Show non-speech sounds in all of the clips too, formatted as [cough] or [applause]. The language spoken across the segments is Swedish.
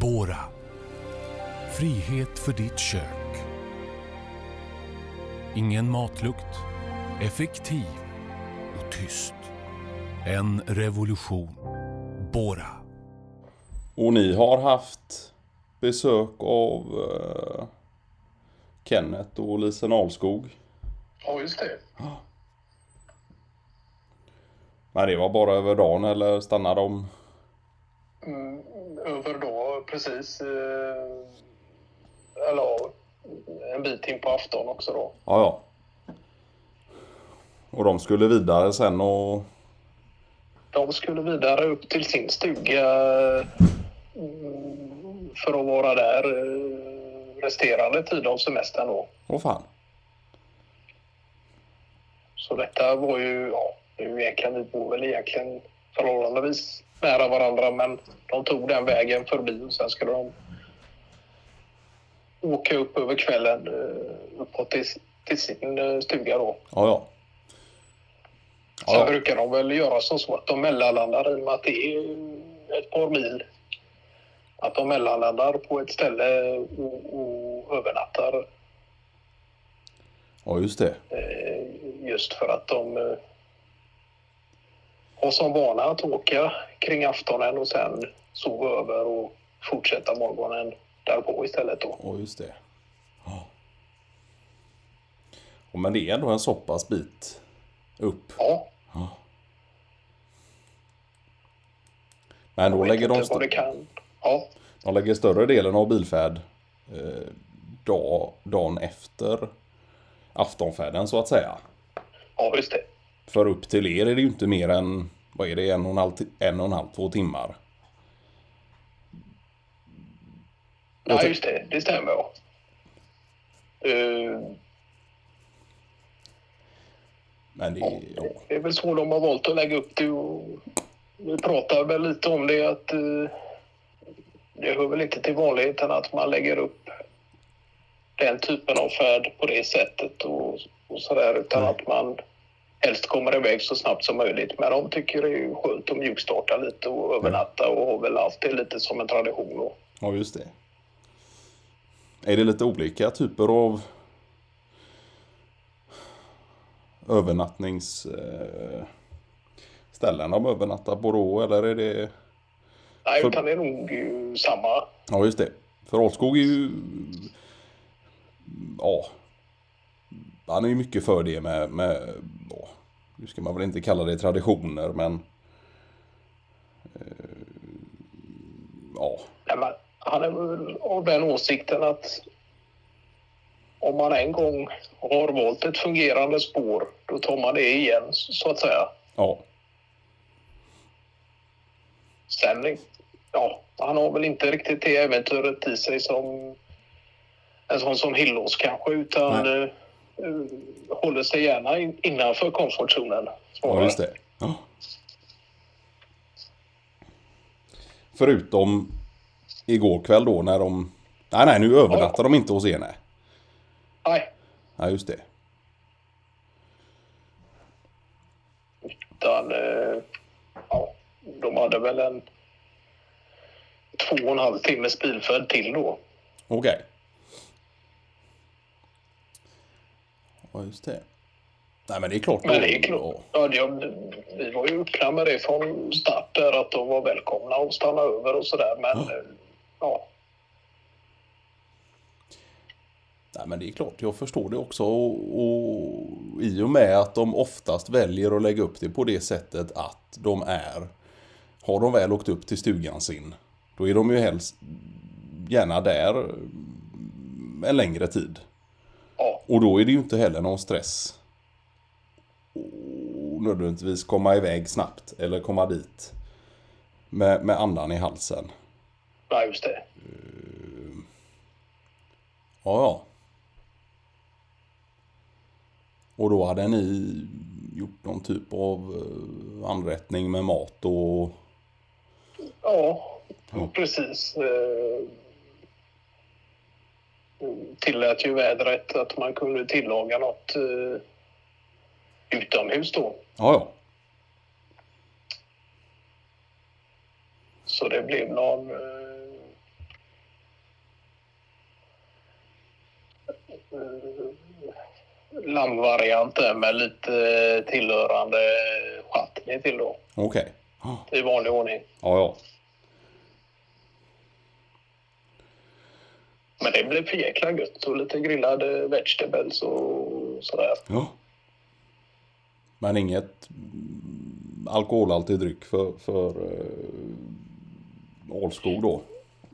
Bora. Frihet för ditt kök. Ingen matlukt. Effektiv och tyst. En revolution. Bora. Och ni har haft besök av eh, Kenneth och Lisen Alskog. Ja, just det. [gasps] Men det var bara över dagen eller stannade de? Mm, över då, precis. Eh, eller ja, en bit in på afton också då. Ja, ja. Och de skulle vidare sen och... De skulle vidare upp till sin stuga mm, för att vara där eh, resterande tid av semestern då. Åh fan. Så detta var ju, ja, det är ju egentligen, vi bor väl egentligen förhållandevis nära varandra men de tog den vägen förbi och sen skulle de åka upp över kvällen eh, uppåt till, till sin eh, stuga då. Ja, ja. Sen Ja, ja. brukar de väl göra som så att de mellanlandar i och med att det är ett par mil. Att de mellanlandar på ett ställe och, och övernattar ja just det. eh, just för att de har som vana att åka kring aftonen och sen sova över och fortsätta morgonen därpå istället då. Ja, just det. Ja. Och men det är ändå en så pass bit upp. Ja, Men då lägger de, st- kan. Ja, de lägger större delen av bilfärd eh, dag, dagen efter aftonfärden så att säga. ja just det. För upp till er är det ju inte mer än, vad är det, en och en halv, en och en halv två timmar. Ja, just det. Det stämmer. Ja. Eh, Men det är, ja. Det är väl så de har valt att lägga upp det. Och vi pratar väl lite om det att eh, det hör väl inte till vanligheten att man lägger upp den typen av färd på det sättet och, och sådär utan Nej. att man helst kommer iväg så snabbt som möjligt. Men de tycker det är ju skönt att mjukstarta lite och övernatta och har väl haft det lite som en tradition. Då. Ja, just det. Är det lite olika typer av övernattningsställen de övernattar på då, eller är det... Nej, För- utan det är nog eh, samma. Ja, just det. För Alskog är ju... Ja. Han är ju mycket för det med... med nu ska man väl inte kalla det traditioner, men... eh, Ja, han är väl av den åsikten att om man en gång har valt ett fungerande spår, då tar man det igen, så att säga. ja, Sen, ja, han har väl inte riktigt det äventyret i sig som en sån som Hillås kanske, utan Nej. Eh, håller sig gärna in, innanför komfortzonen. ja just det. Ja. Förutom igår kväll då när de... Nej, nej, nu övernattar de inte hos er, nej. Nej, Nej, just det. utan eh, ja, de hade väl en två och en halv timmes bilfärd till då. Okej. Ja, just det. Nej, men det är klart. Men det är klart. Ja, det, vi var ju öppna med det från start där att de var välkomna att stanna över och sådär. Men Ja. eh, ja, Nej, men det är klart, jag förstår det också. Och, och i och med att de oftast väljer att lägga upp det på det sättet att de är... Har de väl åkt upp till stugan sin, då är de ju helst gärna där en längre tid. Ja, Och då är det ju inte heller någon stress. Och nödvändigtvis komma iväg snabbt eller komma dit. Med, med andan i halsen. nej, just det. Ja, ja. Och då hade ni gjort någon typ av eh, anrättning med mat och... Ja, Ja. precis tillät ju vädret att man kunde tillaga något eh, utomhus då. Ja, ja. Så det blev någon... Eh, eh lammvariant där med lite tillhörande chutney till då. Okej. Okay. I vanlig ordning. Ja, ja. Men det blev för jäkla gött och lite grillade vegetables och sådär. ja. Men inget mm, alkoholhaltig dryck för, för uh, Ålskog då?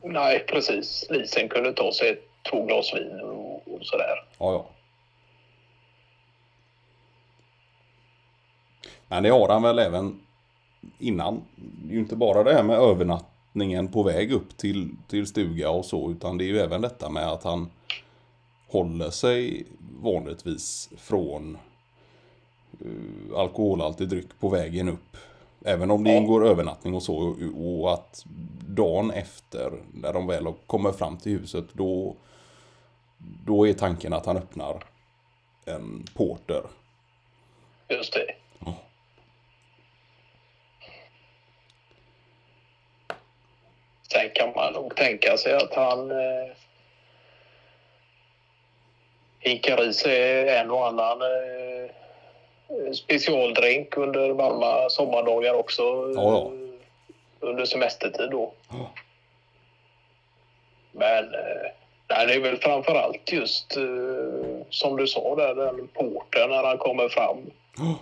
Nej, precis. Lisen kunde ta sig två glas vin och, och sådär. Ja, ja. Men det har han väl även innan. Det är ju inte bara det här med övernattningen på väg upp till, till stuga och så. Utan det är ju även detta med att han håller sig vanligtvis från uh, alkoholhaltig dryck på vägen upp. Även om det ingår övernattning och så. Och att dagen efter, när de väl kommer fram till huset, då, då är tanken att han öppnar en porter. Just det. Ja. Sen kan man nog tänka sig att han eh, hinkar i sig en och annan eh, specialdrink under varma sommardagar också. Ja, ja. eh, Under semestertid då. Ja. Men eh, nej, det är väl framför allt just eh, som du sa där, den porten när han kommer fram Ja.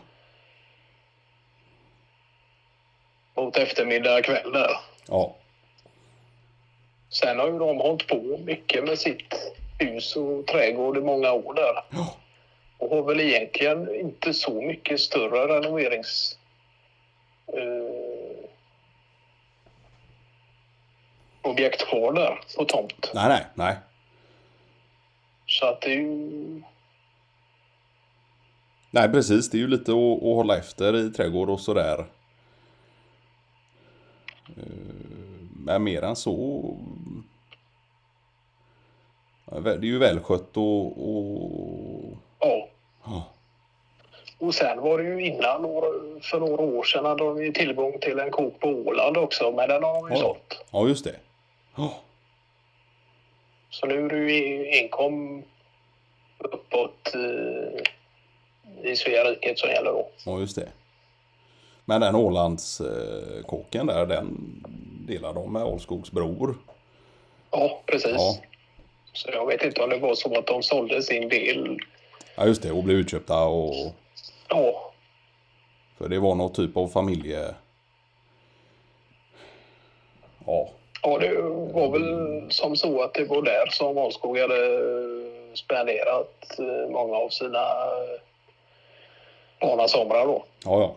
mot eftermiddag kväll där. Ja. Sen har ju de hållit på mycket med sitt hus och trädgård i många år där. Ja. Och har väl egentligen inte så mycket större renoverings... Eh, objekt kvar där på tomt. Nej, nej, nej. Så att det är ju... Nej, precis. Det är ju lite att, att hålla efter i trädgård och sådär. Eh, Men mer än så... Det är ju välskött och... och... Ja. Ja. Och sen var det ju innan, för några år sedan, hade de ju tillgång till en kok på Åland också, men den har de ju Ja. sålt. ja, just det. Ja. Så nu är det ju enkom uppåt eh, i Svea riket som gäller då. ja, just det. Men den Ålandskåken där, den delar de med Ålskogs bror. Ja, precis. Ja. Så jag vet inte om det var så att de sålde sin del. Ja, just det. Och blev utköpta och... Ja, För det var någon typ av familje... Ja. ja det var väl som så att det var där som Valskog hade spenderat eh, många av sina eh, barnasomrar då. Ja, ja.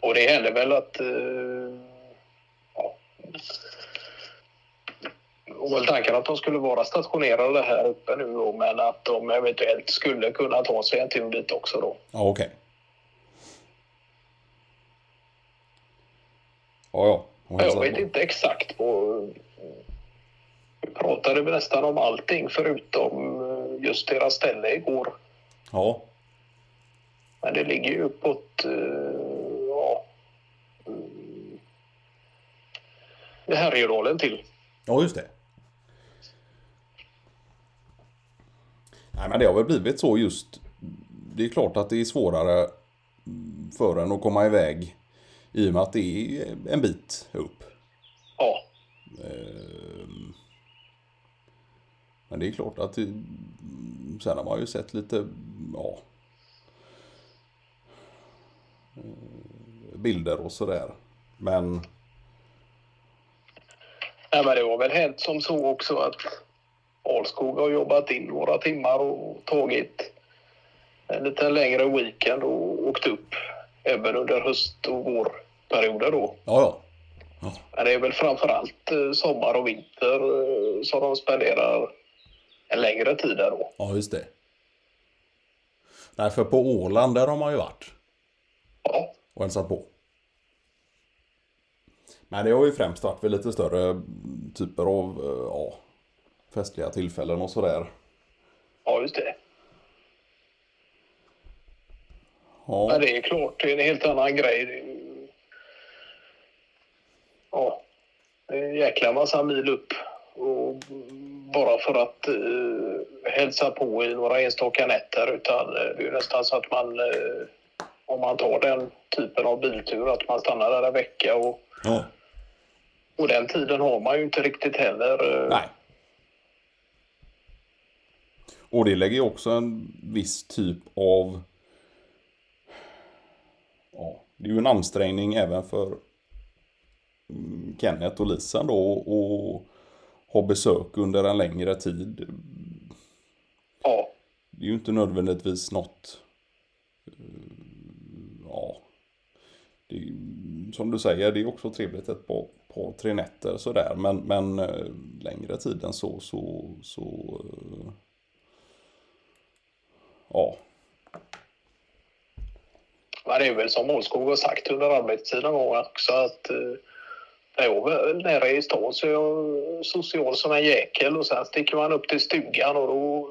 Och det hände väl att... Eh. Och tanken att de skulle vara stationerade här uppe nu då, men att de eventuellt skulle kunna ta sig en tur dit också då. Ja, okej. Ja, ja. Jag vet inte exakt på... Vi pratade nästan om allting förutom eh, just deras ställe igår. Ja, Men det ligger ju uppåt... eh, Ja... mm, Det Härjedalen till. ja just det. Nej, men det har väl blivit så just. Det är klart att det är svårare för en att komma iväg i och med att det är en bit upp. Ja, Ehm, Men det är klart att det, sen har man ju sett lite, ja, eh, bilder och sådär. Men Nej, men det var väl hänt som så också att Alskog har jobbat in några timmar och tagit en lite längre weekend och åkt upp även under höst och vårperioder då. ja, ja. ja. Men det är väl framför allt eh, sommar och vinter eh, som de spenderar en längre tid där då. Ja, just det. Nej, för på Åland där har man ju varit Ja, och hälsat på. Men det har ju främst varit vid lite större typer av eh, ja, festliga tillfällen och sådär. ja just det. Ja, Men det är klart, det är en helt annan grej. Det är Ja, en jäkla massa mil upp. Och bara för att uh, hälsa på i några enstaka nätter utan uh, det är ju nästan så att man uh, om man tar den typen av biltur att man stannar där en vecka och, Ja. Och den tiden har man ju inte riktigt heller. Nej. Och det lägger ju också en viss typ av... Ja, det är ju en ansträngning även för mm, Kenneth och Lisa då och ha besök under en längre tid. Ja, Det är ju inte nödvändigtvis något... eh, Ja. Det som du säger, det är också trevligt ett par, par tre nätter sådär. Men, men eh, längre tid än så, så, så... Eh, ja. Men det är väl som Målskog har sagt under arbetstiden också att eh, när jag var nere i stan så är jag social som en jäkel och sen sticker man upp till stugan och då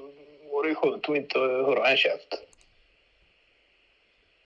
var det skönt att inte höra en käft.